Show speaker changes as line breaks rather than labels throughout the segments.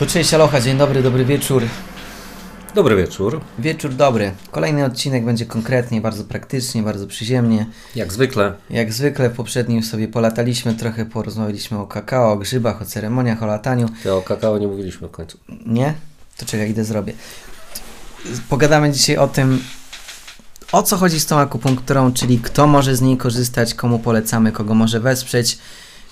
To cześć, aloha, dzień dobry, dobry wieczór.
Dobry wieczór.
Wieczór dobry. Kolejny odcinek będzie konkretnie, bardzo praktycznie, bardzo przyziemnie.
Jak zwykle.
Jak zwykle w poprzednim sobie polataliśmy trochę, porozmawialiśmy o kakao, o grzybach, o ceremoniach, o lataniu.
Ty o kakao nie mówiliśmy w końcu.
Nie? To czekaj, idę zrobię. Pogadamy dzisiaj o tym, o co chodzi z tą akupunkturą, czyli kto może z niej korzystać, komu polecamy, kogo może wesprzeć.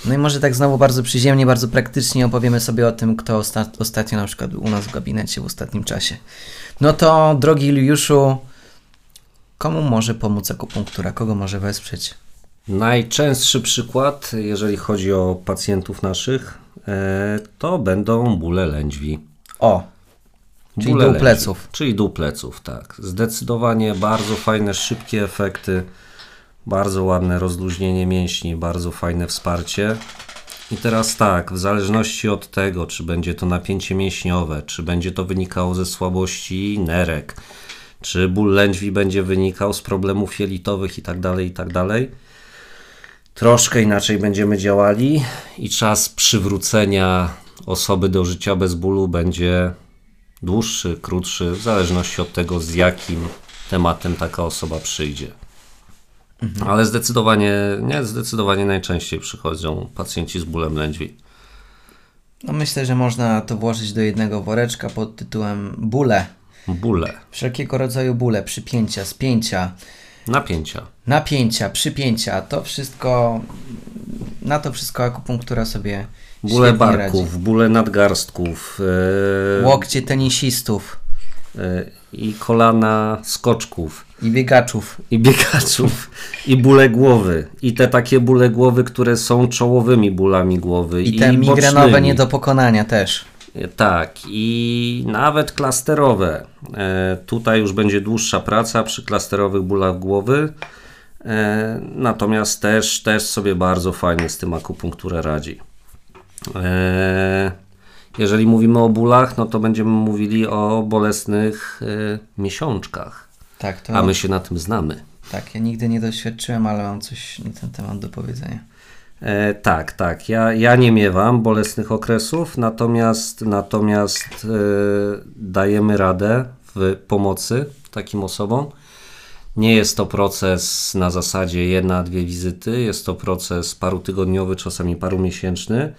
No i może tak znowu bardzo przyziemnie, bardzo praktycznie opowiemy sobie o tym, kto osta ostatnio na przykład u nas w gabinecie w ostatnim czasie. No to, drogi Juliuszu, komu może pomóc akupunktura? Kogo może wesprzeć?
Najczęstszy przykład, jeżeli chodzi o pacjentów naszych, e, to będą bóle lędźwi.
O, czyli
Bóle
dół
lędźwi,
pleców.
Czyli dół pleców, tak. Zdecydowanie bardzo fajne, szybkie efekty, bardzo ładne rozluźnienie mięśni, bardzo fajne wsparcie. I teraz tak, w zależności od tego, czy będzie to napięcie mięśniowe, czy będzie to wynikało ze słabości nerek, czy ból lędźwi będzie wynikał z problemów jelitowych tak tak dalej. Troszkę inaczej będziemy działali i czas przywrócenia osoby do życia bez bólu będzie dłuższy, krótszy, w zależności od tego, z jakim tematem taka osoba przyjdzie. Ale zdecydowanie, nie, zdecydowanie najczęściej przychodzą pacjenci z bólem lędźwi.
No myślę, że można to włożyć do jednego woreczka pod tytułem bóle.
Bóle,
Wszelkiego rodzaju bóle, przypięcia, spięcia,
napięcia.
napięcia, przypięcia, to wszystko, na to wszystko akupunktura sobie
Bóle barków, bóle nadgarstków
radzi.
e,
Łokcie tenisistów
i kolana skoczków.
i biegaczów.
i biegaczów, i bóle głowy, i te takie bóle głowy, które są czołowymi bólami głowy,
I te migrenowe
bocznymi.
nie do pokonania też.
Tak, i nawet klasterowe. E, tutaj już będzie dłuższa praca przy klasterowych bólach głowy, e, natomiast też, też sobie bardzo fajnie z tym akupunkturę radzi. E, jeżeli mówimy o bólach, no to będziemy mówili o bolesnych e, miesiączkach,
Tak, to
a my się na tym znamy.
tak, ja nigdy nie doświadczyłem, ale mam coś na ten temat do powiedzenia.
E, tak, tak. Ja, ja nie miewam bolesnych okresów, natomiast, natomiast e, dajemy radę w pomocy takim osobom. Nie jest to proces na zasadzie jedna, dwie wizyty, jest to proces parutygodniowy, czasami parumiesięczny.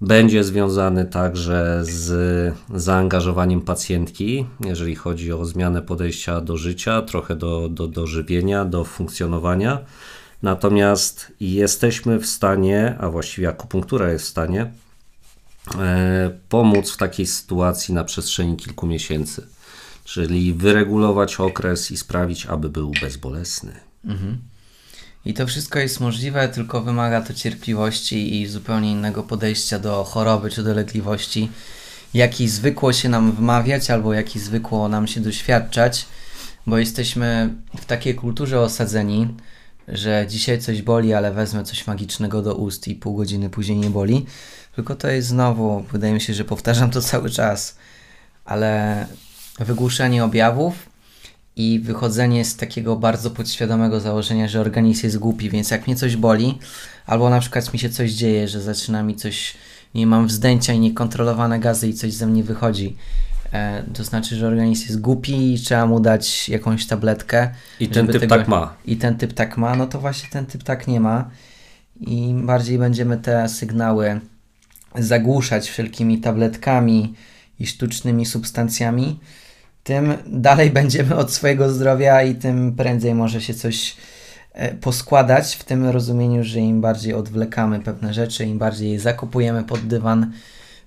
Będzie związany także z zaangażowaniem pacjentki, jeżeli chodzi o zmianę podejścia do życia, trochę do, do, do żywienia, do funkcjonowania. Natomiast jesteśmy w stanie, a właściwie akupunktura jest w stanie, e, pomóc w takiej sytuacji na przestrzeni kilku miesięcy. Czyli wyregulować okres i sprawić, aby był bezbolesny.
I to wszystko jest możliwe, tylko wymaga to cierpliwości i zupełnie innego podejścia do choroby czy dolegliwości, jaki zwykło się nam wmawiać albo jaki zwykło nam się doświadczać, bo jesteśmy w takiej kulturze osadzeni, że dzisiaj coś boli, ale wezmę coś magicznego do ust i pół godziny później nie boli. Tylko to jest znowu, wydaje mi się, że powtarzam to cały czas, ale wygłuszenie objawów i wychodzenie z takiego bardzo podświadomego założenia, że organizm jest głupi, więc jak mnie coś boli, albo na przykład mi się coś dzieje, że zaczyna mi coś, nie mam wzdęcia i niekontrolowane gazy i coś ze mnie wychodzi, e, to znaczy, że organizm jest głupi i trzeba mu dać jakąś tabletkę.
I ten typ
tego-
tak ma.
I ten typ tak ma, no to właśnie ten typ tak nie ma. I bardziej będziemy te sygnały zagłuszać wszelkimi tabletkami i sztucznymi substancjami, tym dalej będziemy od swojego zdrowia i tym prędzej może się coś e, poskładać w tym rozumieniu, że im bardziej odwlekamy pewne rzeczy, im bardziej je zakupujemy pod dywan,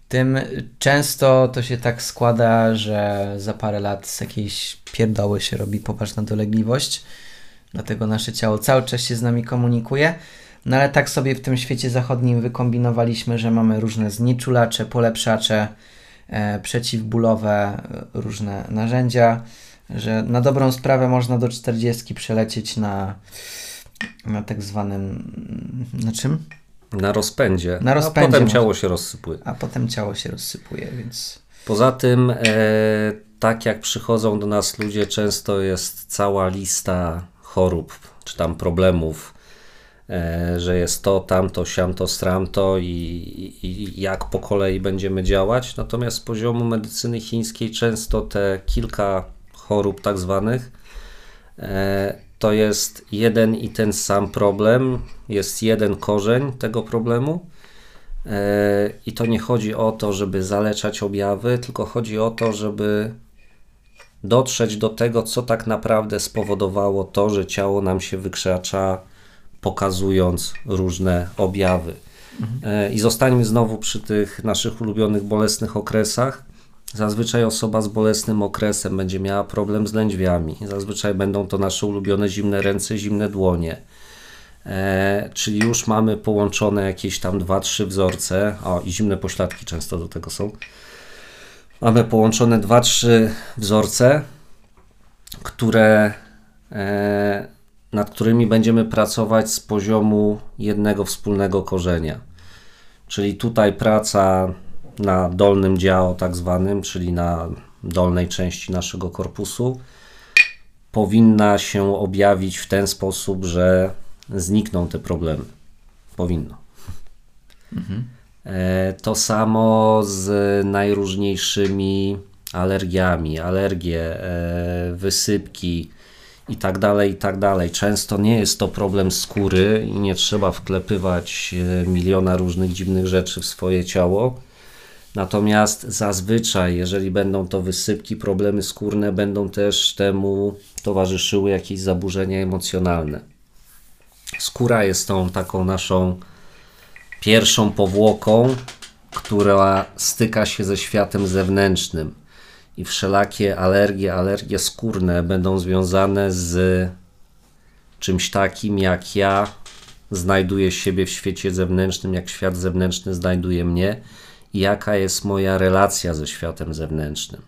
tym często to się tak składa, że za parę lat z jakiejś pierdoły się robi poważna dolegliwość. Dlatego nasze ciało cały czas się z nami komunikuje. No ale tak sobie w tym świecie zachodnim wykombinowaliśmy, że mamy różne znieczulacze, polepszacze, przeciwbólowe, e, różne narzędzia, że na dobrą sprawę można do 40 przelecieć na, na tak zwanym. Na czym?
Na rozpędzie.
Na
A
rozpędzie
potem
może.
ciało się rozsypuje.
A potem ciało się rozsypuje, więc.
Poza tym, e, tak jak przychodzą do nas ludzie, często jest cała lista chorób czy tam problemów, e, że jest to, tamto, siamto, stramto i, i, i jak po kolei będziemy działać. Natomiast z poziomu medycyny chińskiej często te kilka chorób tak zwanych e, to jest jeden i ten sam problem, jest jeden korzeń tego problemu. E, I to nie chodzi o to, żeby zaleczać objawy, tylko chodzi o to, żeby dotrzeć do tego, co tak naprawdę spowodowało to, że ciało nam się wykrzacza, pokazując różne objawy. Mhm. I zostańmy znowu przy tych naszych ulubionych bolesnych okresach. Zazwyczaj osoba z bolesnym okresem będzie miała problem z lędźwiami. Zazwyczaj będą to nasze ulubione zimne ręce, zimne dłonie. E, czyli już mamy połączone jakieś tam dwa, trzy wzorce. O, i zimne pośladki często do tego są. Mamy połączone dwa, trzy wzorce, które, e, nad którymi będziemy pracować z poziomu jednego wspólnego korzenia. Czyli tutaj praca na dolnym dziale, tak zwanym, czyli na dolnej części naszego korpusu, powinna się objawić w ten sposób, że znikną te problemy. Powinno. Mhm. E, to samo z najróżniejszymi alergiami, alergie, e, wysypki i tak dalej, i tak dalej. Często nie jest to problem skóry i nie trzeba wklepywać e, miliona różnych dziwnych rzeczy w swoje ciało. Natomiast zazwyczaj, jeżeli będą to wysypki, problemy skórne, będą też temu towarzyszyły jakieś zaburzenia emocjonalne. Skóra jest tą taką naszą pierwszą powłoką, która styka się ze światem zewnętrznym. I wszelakie alergie, alergie skórne będą związane z czymś takim, jak ja znajduję siebie w świecie zewnętrznym, jak świat zewnętrzny znajduje mnie i jaka jest moja relacja ze światem zewnętrznym.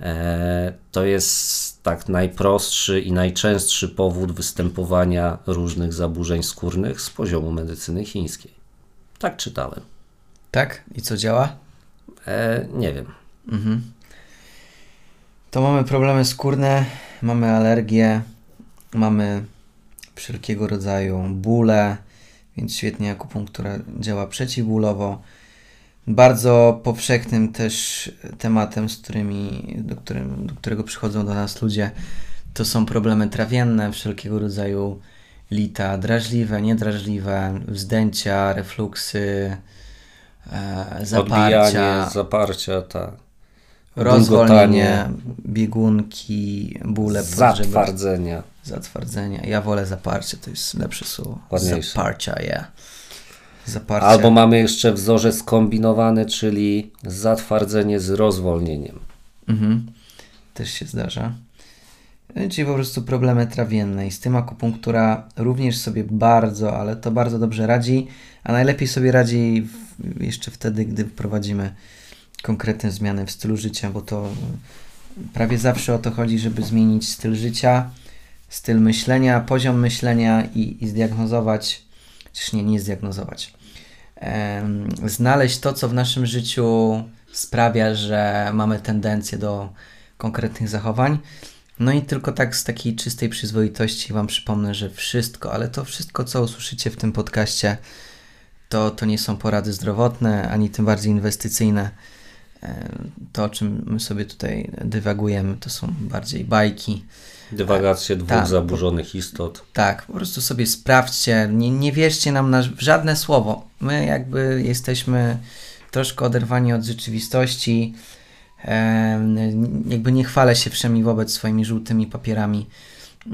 E, to jest tak najprostszy i najczęstszy powód występowania różnych zaburzeń skórnych z poziomu medycyny chińskiej. Tak czytałem.
Tak? I co działa?
E, nie wiem. Mhm.
To mamy problemy skórne, mamy alergie, mamy wszelkiego rodzaju bóle, więc świetnie akupunktura działa przeciwbólowo. Bardzo powszechnym też tematem, z którymi, do, którym, do którego przychodzą do nas ludzie, to są problemy trawienne, wszelkiego rodzaju lita drażliwe, niedrażliwe, wzdęcia, refluksy, e, zaparcia.
Odbijanie, zaparcia, tak.
Rozwolnienie, biegunki, bóle
Zatwardzenia.
Zatwardzenia. Ja wolę zaparcie, to jest lepsze słowo. Ładniejsze. Zaparcia, yeah.
Zaparcie. Albo mamy jeszcze wzorzec kombinowany, czyli zatwardzenie z rozwolnieniem.
Mhm. Też się zdarza. Czyli po prostu problemy trawienne i z tym akupunktura również sobie bardzo, ale to bardzo dobrze radzi, a najlepiej sobie radzi w, jeszcze wtedy, gdy wprowadzimy konkretne zmiany w stylu życia, bo to prawie zawsze o to chodzi, żeby zmienić styl życia, styl myślenia, poziom myślenia i, i zdiagnozować, czyż nie, nie zdiagnozować, znaleźć to, co w naszym życiu sprawia, że mamy tendencję do konkretnych zachowań. No i tylko tak z takiej czystej przyzwoitości Wam przypomnę, że wszystko, ale to wszystko, co usłyszycie w tym podcaście, to, to nie są porady zdrowotne, ani tym bardziej inwestycyjne. To, o czym my sobie tutaj dywagujemy, to są bardziej bajki.
Dywagacje dwóch tak, zaburzonych istot.
Tak, po prostu sobie sprawdźcie, nie, nie wierzcie nam na żadne słowo. My jakby jesteśmy troszkę oderwani od rzeczywistości. jakby nie chwalę się wszemi wobec swoimi żółtymi papierami.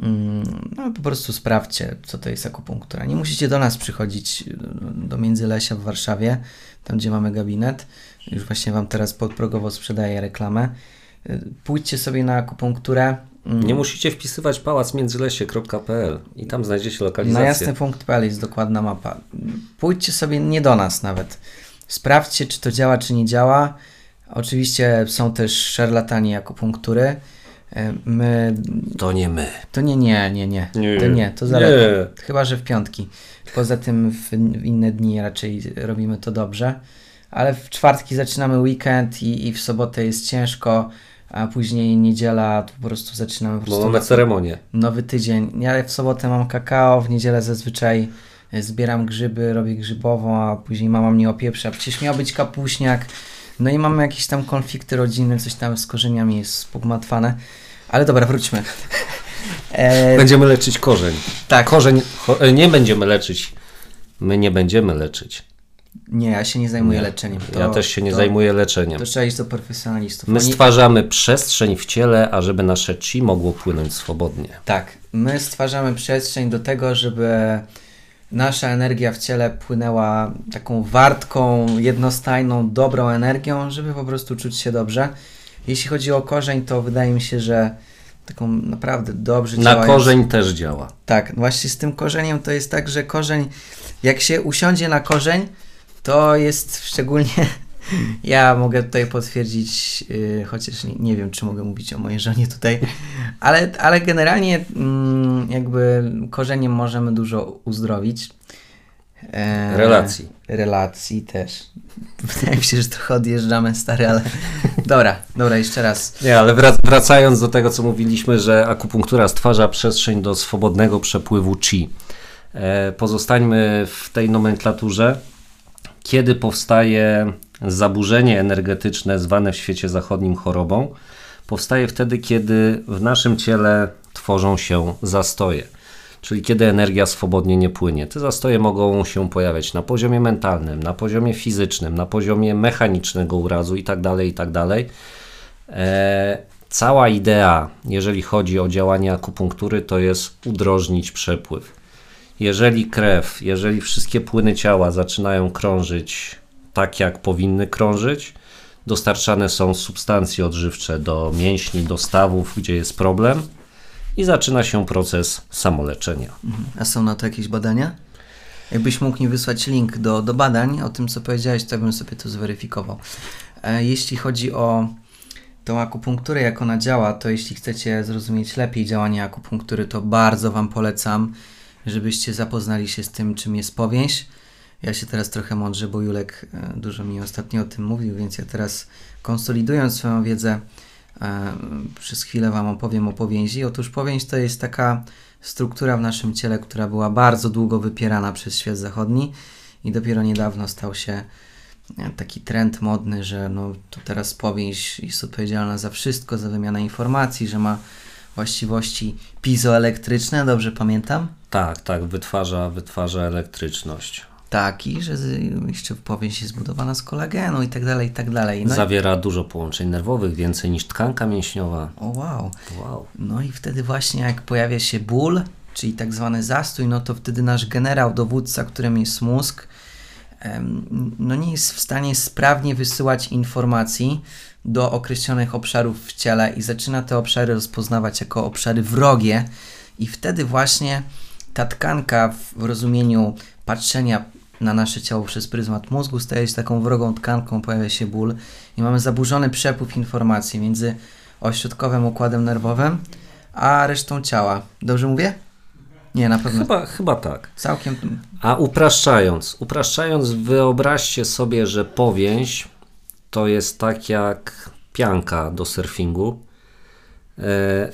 Mm, no, po prostu sprawdźcie, co to jest akupunktura. Nie musicie do nas przychodzić do Międzylesia w Warszawie, tam gdzie mamy gabinet. Już właśnie Wam teraz podprogowo sprzedaję reklamę. Pójdźcie sobie na akupunkturę
Mm. Nie musicie wpisywać pałacmiędzylesie.pl i tam znajdziecie lokalizację.
Na jasny.pl jest dokładna mapa. Pójdźcie sobie nie do nas nawet. Sprawdźcie, czy to działa, czy nie działa. Oczywiście są też szarlatani akupunktury. E, my...
To nie my.
To nie, nie, nie, nie. nie. To nie, to zależy. Chyba, że w piątki. Poza tym w inne dni raczej robimy to dobrze. Ale w czwartki zaczynamy weekend i, i w sobotę jest ciężko a później niedziela to po prostu zaczynamy po
Bo
prostu
mamy ceremonię.
nowy tydzień. Ja w sobotę mam kakao, w niedzielę zazwyczaj e, zbieram grzyby, robię grzybową, a później mama mnie opieprza. Przecież miał być kapuśniak. No i mamy jakieś tam konflikty rodzinne, coś tam z korzeniami jest pogmatwane. Ale dobra, wróćmy. E,
Będziemy leczyć korzeń.
tak,
Korzeń e, nie będziemy leczyć. My nie będziemy leczyć.
Nie, ja się nie zajmuję
Nie.
leczeniem.
ja też się nie
to,
zajmuję leczeniem.
To trzeba iść do profesjonalistów.
My
Oni-
stwarzamy przestrzeń w ciele, ażeby nasze chi mogło płynąć swobodnie.
Tak, my stwarzamy przestrzeń do tego, żeby nasza energia w ciele płynęła taką wartką, jednostajną, dobrą energią, żeby po prostu czuć się dobrze. Jeśli chodzi o korzeń, to wydaje mi się, że taką naprawdę dobrze
Na
działając-
korzeń też działa.
Tak, właśnie z tym korzeniem to jest tak, że korzeń, jak się usiądzie na korzeń, to jest szczególnie. Ja mogę tutaj potwierdzić, yy, chociaż nie, nie wiem, czy mogę mówić o mojej żonie tutaj, ale, ale generalnie mm, jakby korzeniem możemy dużo uzdrowić. E,
Relacji.
Relacji też. Wydaje mi się, że trochę odjeżdżamy, stary, ale. Dobra, dobra, jeszcze raz.
Nie, ale wrac- wracając do tego, co mówiliśmy, że akupunktura stwarza przestrzeń do swobodnego przepływu chi. E, pozostańmy w tej nomenklaturze. Kiedy powstaje zaburzenie energetyczne zwane w świecie zachodnim chorobą? Powstaje wtedy, kiedy w naszym ciele tworzą się zastoje. Czyli kiedy energia swobodnie nie płynie. Te zastoje mogą się pojawiać na poziomie mentalnym, na poziomie fizycznym, na poziomie mechanicznego urazu itd. itd. E, cała idea, jeżeli chodzi o działanie akupunktury, to jest udrożnić przepływ. Jeżeli krew, jeżeli wszystkie płyny ciała zaczynają krążyć tak, jak powinny krążyć, dostarczane są substancje odżywcze do mięśni, do stawów, gdzie jest problem i zaczyna się proces samoleczenia.
A są na to jakieś badania? Jakbyś mógł mi wysłać link do, do badań o tym, co powiedziałeś, to bym sobie to zweryfikował. E, jeśli chodzi o tą akupunkturę, jak ona działa, to jeśli chcecie zrozumieć lepiej działanie akupunktury, to bardzo Wam polecam, żebyście zapoznali się z tym, czym jest powięź. Ja się teraz trochę mądrze, bo Julek e, dużo mi ostatnio o tym mówił, więc ja teraz konsolidując swoją wiedzę, e, przez chwilę Wam opowiem o powięzi. Otóż powięź to jest taka struktura w naszym ciele, która była bardzo długo wypierana przez świat zachodni i dopiero niedawno stał się e, taki trend modny, że no, to teraz powięź jest odpowiedzialna za wszystko, za wymianę informacji, że ma właściwości pizoelektryczne, dobrze pamiętam?
Tak, tak, wytwarza, wytwarza elektryczność.
Tak, i że jeszcze powięź jest zbudowana z kolagenu i tak dalej, i tak dalej. No i,
Zawiera dużo połączeń nerwowych, więcej niż tkanka mięśniowa.
o wow.
Wow.
No i wtedy właśnie jak pojawia się ból, czyli tak zwany zastój, no to wtedy nasz generał, dowódca, którym jest mózg, no nie jest w stanie sprawnie wysyłać informacji do określonych obszarów w ciele i zaczyna te obszary rozpoznawać jako obszary wrogie i wtedy właśnie ta tkanka w rozumieniu patrzenia na nasze ciało przez pryzmat mózgu staje się taką wrogą tkanką, pojawia się ból i mamy zaburzony przepływ informacji między ośrodkowym układem nerwowym a resztą ciała. Dobrze mówię? Nie, na pewno.
Chyba, chyba tak.
Całkiem.
A upraszczając, upraszczając, wyobraźcie sobie, że powięź to jest tak jak pianka do surfingu,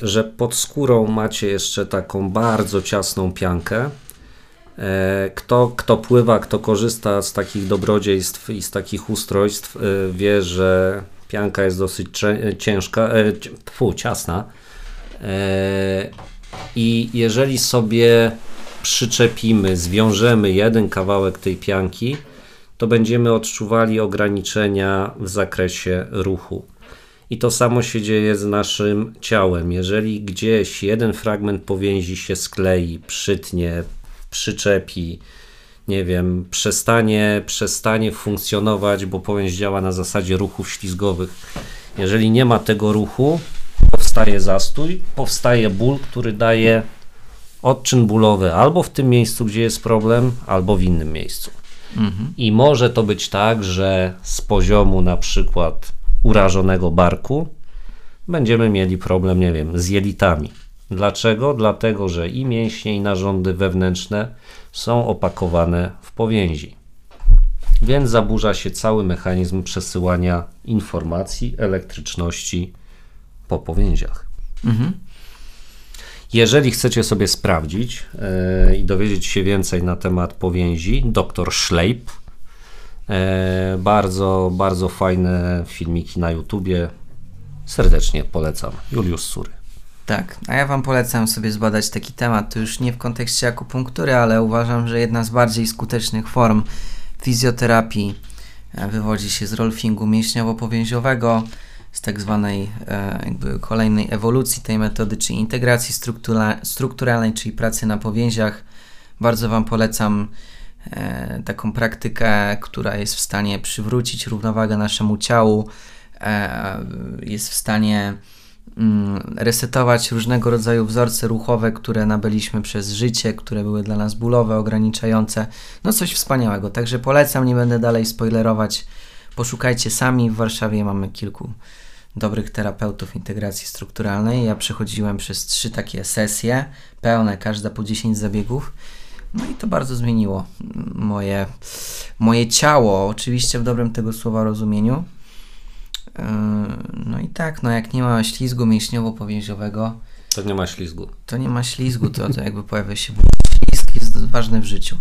że pod skórą macie jeszcze taką bardzo ciasną piankę. E, Kto, kto pływa, kto korzysta z takich dobrodziejstw i z takich ustrojstw, e, wie, że pianka jest dosyć ciężka, e, ci- fu, ciasna. E, I jeżeli sobie przyczepimy, zwiążemy jeden kawałek tej pianki, to będziemy odczuwali ograniczenia w zakresie ruchu. I to samo się dzieje z naszym ciałem. Jeżeli gdzieś jeden fragment powięzi się sklei, przytnie, przyczepi, nie wiem, przestanie, przestanie funkcjonować, bo powięź działa na zasadzie ruchów ślizgowych. Jeżeli nie ma tego ruchu, powstaje zastój, powstaje ból, który daje odczyn bólowy albo w tym miejscu, gdzie jest problem, albo w innym miejscu.
Mhm.
I może to być tak, że z poziomu na przykład urażonego barku będziemy mieli problem, nie wiem, z jelitami. Dlaczego? Dlatego, że i mięśnie, i narządy wewnętrzne są opakowane w powięzi. Więc zaburza się cały mechanizm przesyłania informacji, elektryczności po powięziach.
Mhm.
Jeżeli chcecie sobie sprawdzić e, i dowiedzieć się więcej na temat powięzi, dr Schleip. E, bardzo, bardzo fajne filmiki na YouTubie. Serdecznie polecam. Juliusz Sury.
Tak, a ja Wam polecam sobie zbadać taki temat. To już nie w kontekście akupunktury, ale uważam, że jedna z bardziej skutecznych form fizjoterapii e, wywodzi się z rolfingu mięśniowo-powięziowego, z tak zwanej e, jakby kolejnej ewolucji tej metody, czyli integracji struktura strukturalnej, czyli pracy na powięziach. Bardzo Wam polecam taką praktykę, która jest w stanie przywrócić równowagę naszemu ciału, jest w stanie Mm, resetować różnego rodzaju wzorce ruchowe, które nabyliśmy przez życie, które były dla nas bólowe, ograniczające. No coś wspaniałego. Także polecam, nie będę dalej spoilerować. Poszukajcie sami. W Warszawie mamy kilku dobrych terapeutów integracji strukturalnej. Ja przechodziłem przez trzy takie sesje, pełne, każda po 10 zabiegów. No i to bardzo zmieniło moje, moje ciało, oczywiście w dobrym tego słowa rozumieniu. Yy, no i tak, no jak nie ma ślizgu mięśniowo-powięziowego,
to nie ma ślizgu.
To nie ma ślizgu, to, to jakby pojawia się ślizg, jest ważny w życiu.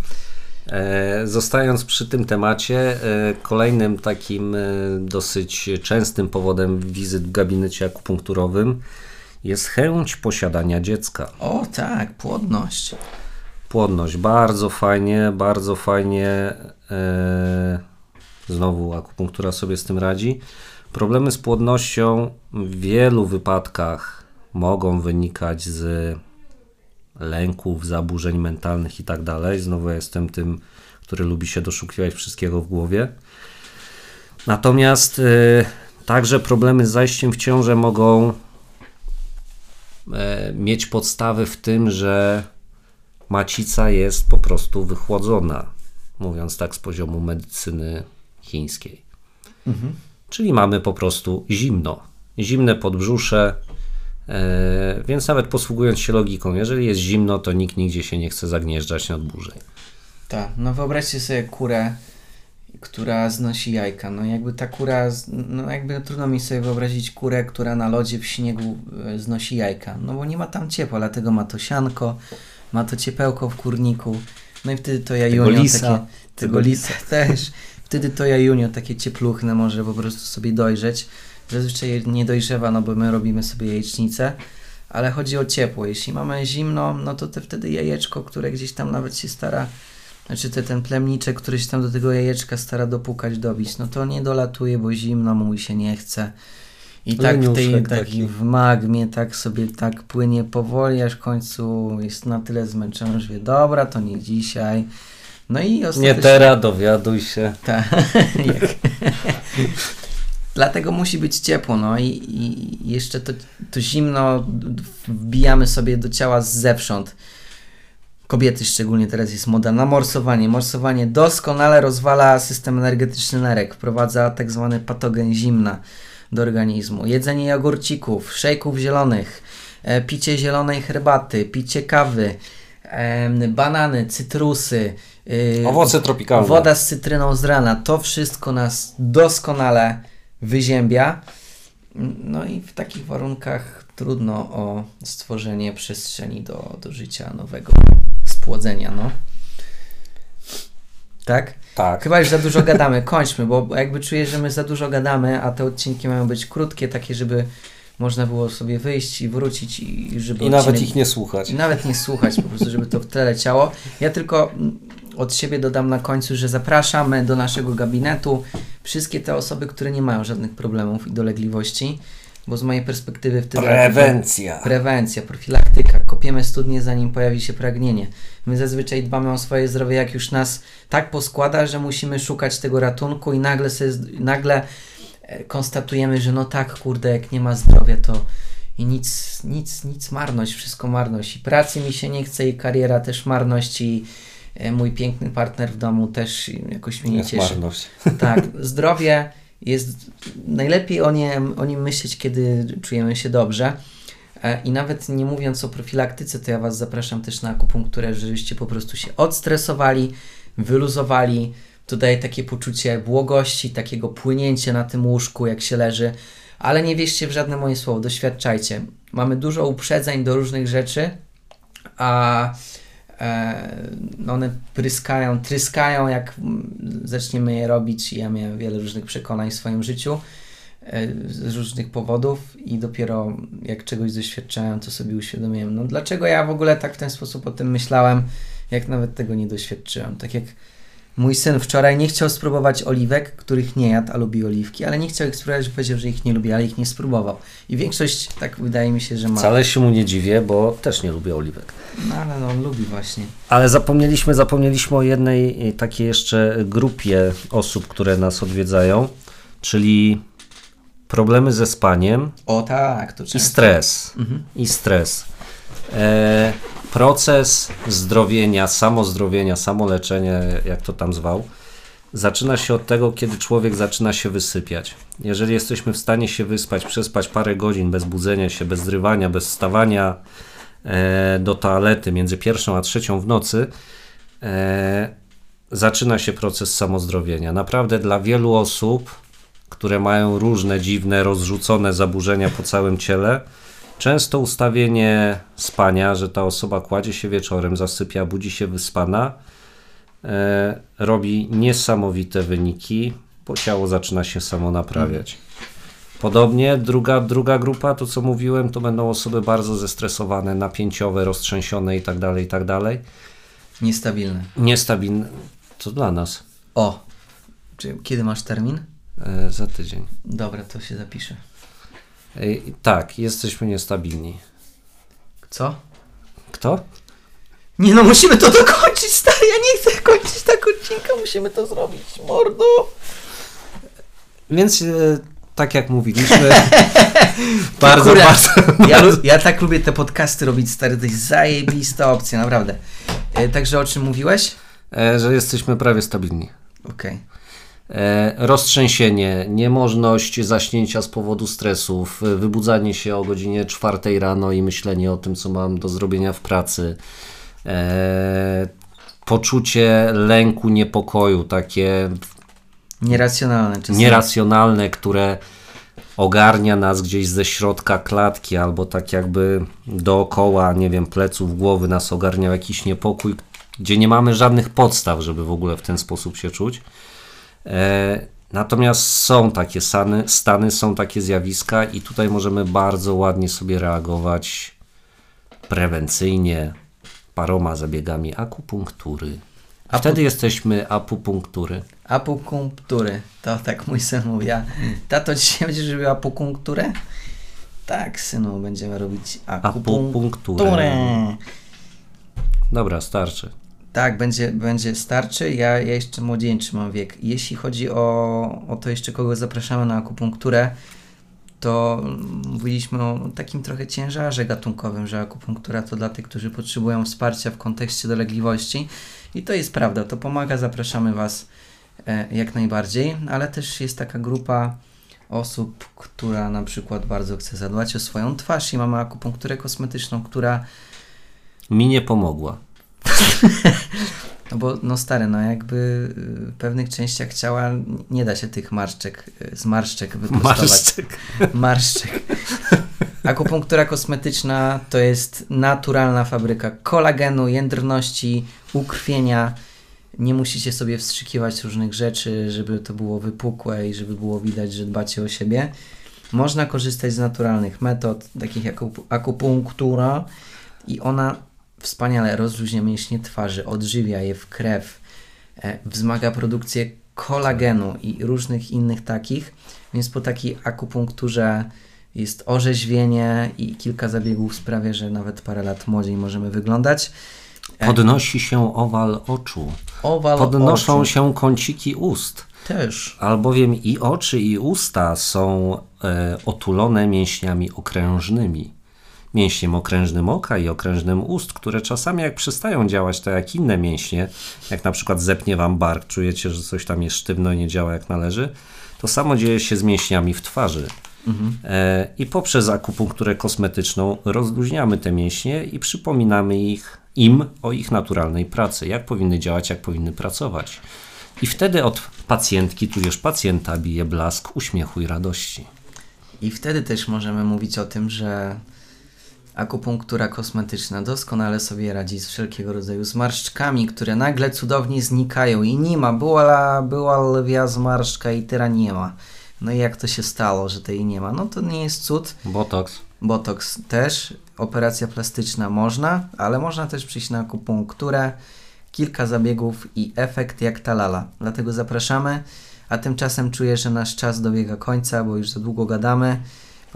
E, zostając przy tym temacie, e, kolejnym takim e, dosyć częstym powodem wizyt w gabinecie akupunkturowym jest chęć posiadania dziecka.
O tak, płodność.
Płodność, bardzo fajnie, bardzo fajnie. Znowu akupunktura sobie z tym radzi. Problemy z płodnością w wielu wypadkach mogą wynikać z lęków, zaburzeń mentalnych i tak dalej. Znowu jestem tym, który lubi się doszukiwać wszystkiego w głowie. Natomiast y, także problemy z zajściem w ciążę mogą y, mieć podstawy w tym, że macica jest po prostu wychłodzona, mówiąc tak z poziomu medycyny chińskiej. Mhm. Czyli mamy po prostu zimno. Zimne podbrzusze, e, więc nawet posługując się logiką, jeżeli jest zimno, to nikt nigdzie się nie chce zagnieżdżać nad dłużej.
Tak, no wyobraźcie sobie kurę, która znosi jajka. No jakby ta kura, no jakby trudno mi sobie wyobrazić kurę, która na lodzie w śniegu e, znosi jajka. No bo nie ma tam ciepła, dlatego ma to sianko, ma to ciepełko w kurniku. No i wtedy to jajunio
tego lisa,
takie, tego lisa też. Wtedy to jajunio takie ciepluchne może po prostu sobie dojrzeć. Zazwyczaj nie dojrzewa, no bo my robimy sobie jajecznicę, ale chodzi o ciepło. Jeśli mamy zimno, no to te wtedy jajeczko, które gdzieś tam nawet się stara, znaczy te, ten plemniczek, który się tam do tego jajeczka stara dopukać, dobić, no to nie dolatuje, bo zimno mu się nie chce. I tak w tej taki w magmie tak sobie tak płynie powoli, aż w końcu jest na tyle zmęczony, że wie, dobra, to nie dzisiaj no i ostatecznie...
Nie teraz, dowiaduj się.
Tak. Dlatego musi być ciepło, no i, i jeszcze to, to zimno wbijamy sobie do ciała z zewsząd. Kobiety szczególnie teraz jest moda na morsowanie. Morsowanie doskonale rozwala system energetyczny nerek, wprowadza tak zwany patogen zimna do organizmu. Jedzenie jogurcików, szejków zielonych, e, picie zielonej herbaty, picie kawy, banany, cytrusy,
Yy, Owoce tropikalne.
Woda z cytryną z rana. To wszystko nas doskonale wyziębia. No i w takich warunkach trudno o stworzenie przestrzeni do, do życia nowego, spłodzenia, no. Tak?
Tak.
Chyba już za dużo gadamy. Kończmy, bo jakby czuję, że my za dużo gadamy, a te odcinki mają być krótkie, takie, żeby można było sobie wyjść i wrócić i żeby...
I nawet ich nie słuchać.
I nawet nie słuchać, po prostu, żeby to w tle leciało. Ja tylko od siebie dodam na końcu, że zapraszamy do naszego gabinetu wszystkie te osoby, które nie mają żadnych problemów i dolegliwości, bo z mojej perspektywy wtedy...
Prewencja.
Prewencja, profilaktyka. Kopiemy studnie, zanim pojawi się pragnienie. My zazwyczaj dbamy o swoje zdrowie, jak już nas tak poskłada, że musimy szukać tego ratunku i nagle, sobie, nagle e, konstatujemy, że no tak, kurde, jak nie ma zdrowia, to i nic, nic, nic marność, wszystko marność. I pracy mi się nie chce, i kariera też marność, i E, mój piękny partner w domu też jakoś mnie nie cieszy.
Marność.
Tak, zdrowie jest najlepiej o, nie, o nim myśleć, kiedy czujemy się dobrze. E, I nawet nie mówiąc o profilaktyce, to ja Was zapraszam też na akupunkturę, żebyście po prostu się odstresowali, wyluzowali. To daje takie poczucie błogości, takiego płynięcia na tym łóżku, jak się leży. Ale nie wierzcie w żadne moje słowo, doświadczajcie. Mamy dużo uprzedzeń do różnych rzeczy, a one pryskają, tryskają, jak zaczniemy je robić. Ja miałem wiele różnych przekonań w swoim życiu e, z różnych powodów i dopiero jak czegoś doświadczałem, to sobie uświadomiłem, no dlaczego ja w ogóle tak w ten sposób o tym myślałem, jak nawet tego nie doświadczyłem. Tak jak mój syn wczoraj nie chciał spróbować oliwek, których nie jadł, a lubi oliwki, ale nie chciał ich spróbować, bo powiedział, że ich nie lubi, ale ich nie spróbował. I większość, tak wydaje mi się, że ma.
Wcale się mu nie dziwię, bo też nie lubię oliwek.
No ale no, on lubi właśnie.
Ale zapomnieliśmy, zapomnieliśmy o jednej takiej jeszcze grupie osób, które nas odwiedzają, czyli problemy ze spaniem
O tak, to
i
często.
stres. I stres. E, proces zdrowienia, samozdrowienia, samoleczenia, jak to tam zwał, zaczyna się od tego, kiedy człowiek zaczyna się wysypiać. Jeżeli jesteśmy w stanie się wyspać, przespać parę godzin bez budzenia się, bez zrywania, bez wstawania e, do toalety między pierwszą a trzecią w nocy, e, zaczyna się proces samozdrowienia. Naprawdę dla wielu osób, które mają różne dziwne, rozrzucone zaburzenia po całym ciele, często ustawienie spania, że ta osoba kładzie się wieczorem, zasypia, budzi się wyspana, e, robi niesamowite wyniki, bo ciało zaczyna się samo naprawiać. Podobnie druga, druga grupa, to co mówiłem, to będą osoby bardzo zestresowane, napięciowe, roztrzęsione tak itd., itd.
Niestabilny.
Niestabilne. To dla nas.
O, czy kiedy masz termin?
E, za tydzień.
Dobra, to się zapiszę.
E, tak, jesteśmy niestabilni.
Co?
Kto?
Nie no, musimy to dokończyć, stary, ja nie chcę kończyć tak odcinka, musimy to zrobić, mordo.
Więc e, tak jak mówiliśmy, bardzo,
Kurde,
bardzo.
Ja, ja tak lubię te podcasty robić, stary, to jest zajebista opcja, naprawdę. E, także o czym mówiłeś?
E, że jesteśmy prawie stabilni.
Okej.
E, roztrzęsienie, niemożność zaśnięcia z powodu stresów, e, wybudzanie się o godzinie czwartej rano i myślenie o tym, co mam do zrobienia w pracy, e, poczucie lęku, niepokoju, takie
Nieracjonalne czasami.
nieracjonalne, które ogarnia nas gdzieś ze środka klatki albo tak jakby dookoła, nie wiem, pleców, głowy nas ogarniał jakiś niepokój, gdzie nie mamy żadnych podstaw, żeby w ogóle w ten sposób się czuć. E, natomiast są takie stany, stany, są takie zjawiska i tutaj możemy bardzo ładnie sobie reagować prewencyjnie paroma zabiegami akupunktury.
Apu-
Wtedy jesteśmy apupunktury.
Apupunktury. To tak mój syn mówi. A tato, dzisiaj będziesz robił apupunkturę? Tak, synu, będziemy robić akupunkturę.
Akupunkturę. Dobra, starczy.
Tak, będzie, będzie starczy. Ja, ja jeszcze młodzieńczy mam wiek. Jeśli chodzi o, o to jeszcze kogo zapraszamy na akupunkturę, to mówiliśmy o takim trochę ciężarze gatunkowym, że akupunktura to dla tych, którzy potrzebują wsparcia w kontekście dolegliwości. I to jest prawda, to pomaga, zapraszamy Was e, jak najbardziej, ale też jest taka grupa osób, która na przykład bardzo chce zadbać o swoją twarz i mamy akupunkturę kosmetyczną, która
Mi nie pomogła.
No bo, no stary, no jakby y, w pewnych częściach ciała nie da się tych marszczek, y, z marszczek wyprostować.
Marszczek.
Marszczek. Akupunktura kosmetyczna to jest naturalna fabryka kolagenu, jędrności, ukrwienia. Nie musicie sobie wstrzykiwać różnych rzeczy, żeby to było wypukłe i żeby było widać, że dbacie o siebie. Można korzystać z naturalnych metod, takich jak akup- akupunktura i ona wspaniale rozluźnia mięśnie twarzy, odżywia je w krew, e, wzmaga produkcję kolagenu i różnych innych takich, więc po takiej akupunkturze jest orzeźwienie i kilka zabiegów sprawia, że nawet parę lat młodziej możemy wyglądać.
Podnosi się owal oczu.
Owal
Podnoszą
oczu
się kąciki ust.
też.
Albowiem i oczy, i usta są e, otulone mięśniami okrężnymi. Mięśniem okrężnym oka i okrężnym ust, które czasami jak przestają działać, to jak inne mięśnie, jak na przykład zepnie wam bark, czujecie, że coś tam jest sztywno i nie działa jak należy, to samo dzieje się z mięśniami w twarzy. E, I poprzez akupunkturę kosmetyczną rozluźniamy te mięśnie i przypominamy ich, im o ich naturalnej pracy, jak powinny działać, jak powinny pracować. I wtedy od pacjentki, tudzież pacjenta bije blask uśmiechu i radości.
I wtedy też możemy mówić o tym, że akupunktura kosmetyczna doskonale sobie radzi z wszelkiego rodzaju zmarszczkami, które nagle cudownie znikają i nie ma. Była, była lwia zmarszczka i teraz nie ma. No i jak to się stało, że tej nie ma? No to nie jest cud.
Botox.
Botox też, operacja plastyczna można, ale można też przyjść na akupunkturę, kilka zabiegów i efekt jak talala. Dlatego zapraszamy, a tymczasem czuję, że nasz czas dobiega końca, bo już za długo gadamy.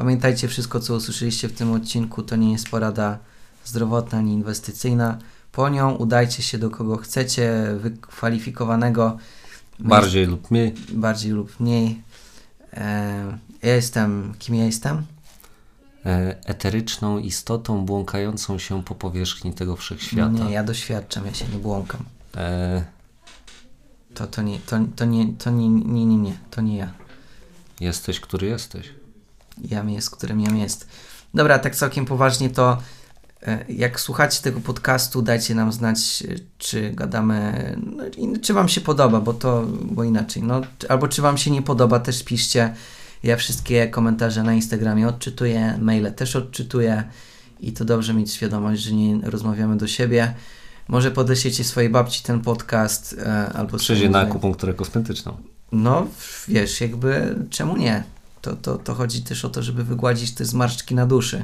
Pamiętajcie, wszystko co usłyszeliście w tym odcinku to nie jest porada zdrowotna ani inwestycyjna. Po nią udajcie się do kogo chcecie, wykwalifikowanego
Bardziej lub mniej.
bardziej lub mniej. E, ja jestem, kim ja jestem?
E, eteryczną istotą błąkającą się po powierzchni tego wszechświata.
Nie, ja doświadczam, ja się nie błąkam.
E,
To, to nie, to, to nie, to nie, nie, nie, nie, to nie ja.
jesteś, który jesteś.
Jam jest, którym jam jest. Dobra, tak całkiem poważnie to e, jak słuchacie tego podcastu, dajcie nam znać, e, czy gadamy, no, czy wam się podoba, bo to, bo inaczej, no, albo czy wam się nie podoba, też piszcie. Ja wszystkie komentarze na Instagramie odczytuję, maile też odczytuję i to dobrze mieć świadomość, że nie rozmawiamy do siebie. Może podeślijcie swojej babci ten podcast, e, albo
Przyjdzie
swojemu
na akupunkturę kosmetyczną.
No, wiesz, jakby czemu nie? To, to, to chodzi też o to, żeby wygładzić te zmarszczki na duszy,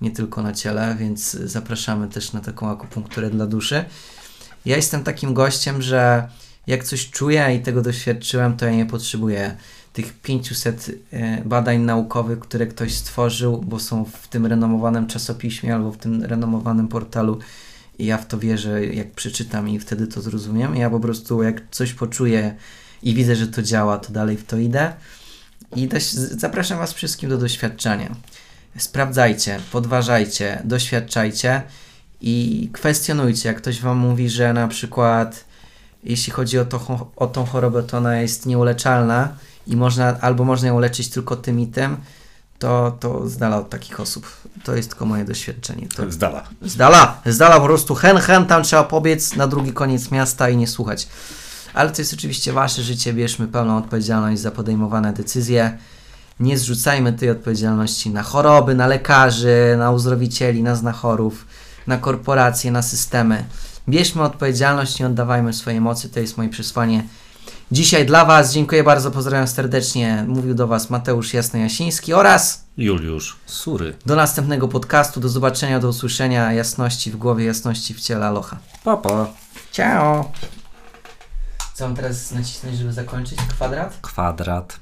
nie tylko na ciele, więc zapraszamy też na taką akupunkturę dla duszy. Ja jestem takim gościem, że jak coś czuję i tego doświadczyłem, to ja nie potrzebuję tych 500 e, badań naukowych, które ktoś stworzył, bo są w tym renomowanym czasopiśmie albo w tym renomowanym portalu i ja w to wierzę, jak przeczytam i wtedy to zrozumiem. Ja po prostu jak coś poczuję i widzę, że to działa, to dalej w to idę. I zapraszam Was wszystkim do doświadczenia. Sprawdzajcie, podważajcie, doświadczajcie i kwestionujcie. Jak ktoś Wam mówi, że na przykład jeśli chodzi o, to, o tą chorobę, to ona jest nieuleczalna i można, albo można ją leczyć tylko tym i tym, to, to z dala od takich osób. To jest tylko moje doświadczenie. To,
Z dala.
z dala, z dala po prostu hen, hen, tam trzeba pobiec na drugi koniec miasta i nie słuchać. Ale to jest oczywiście wasze życie, bierzmy pełną odpowiedzialność za podejmowane decyzje. Nie zrzucajmy tej odpowiedzialności na choroby, na lekarzy, na uzdrowicieli, na znachorów, na korporacje, na systemy. Bierzmy odpowiedzialność, nie oddawajmy swojej mocy, to jest moje przesłanie. Dzisiaj dla Was, dziękuję bardzo, pozdrawiam serdecznie. Mówił do Was Mateusz Jasno-Jasiński oraz
Juliusz Sury.
do następnego podcastu, do zobaczenia, do usłyszenia. Jasności w głowie, jasności w ciele. Aloha.
Papa.
Ciao. Co mam teraz nacisnąć, żeby zakończyć? Kwadrat?
Kwadrat.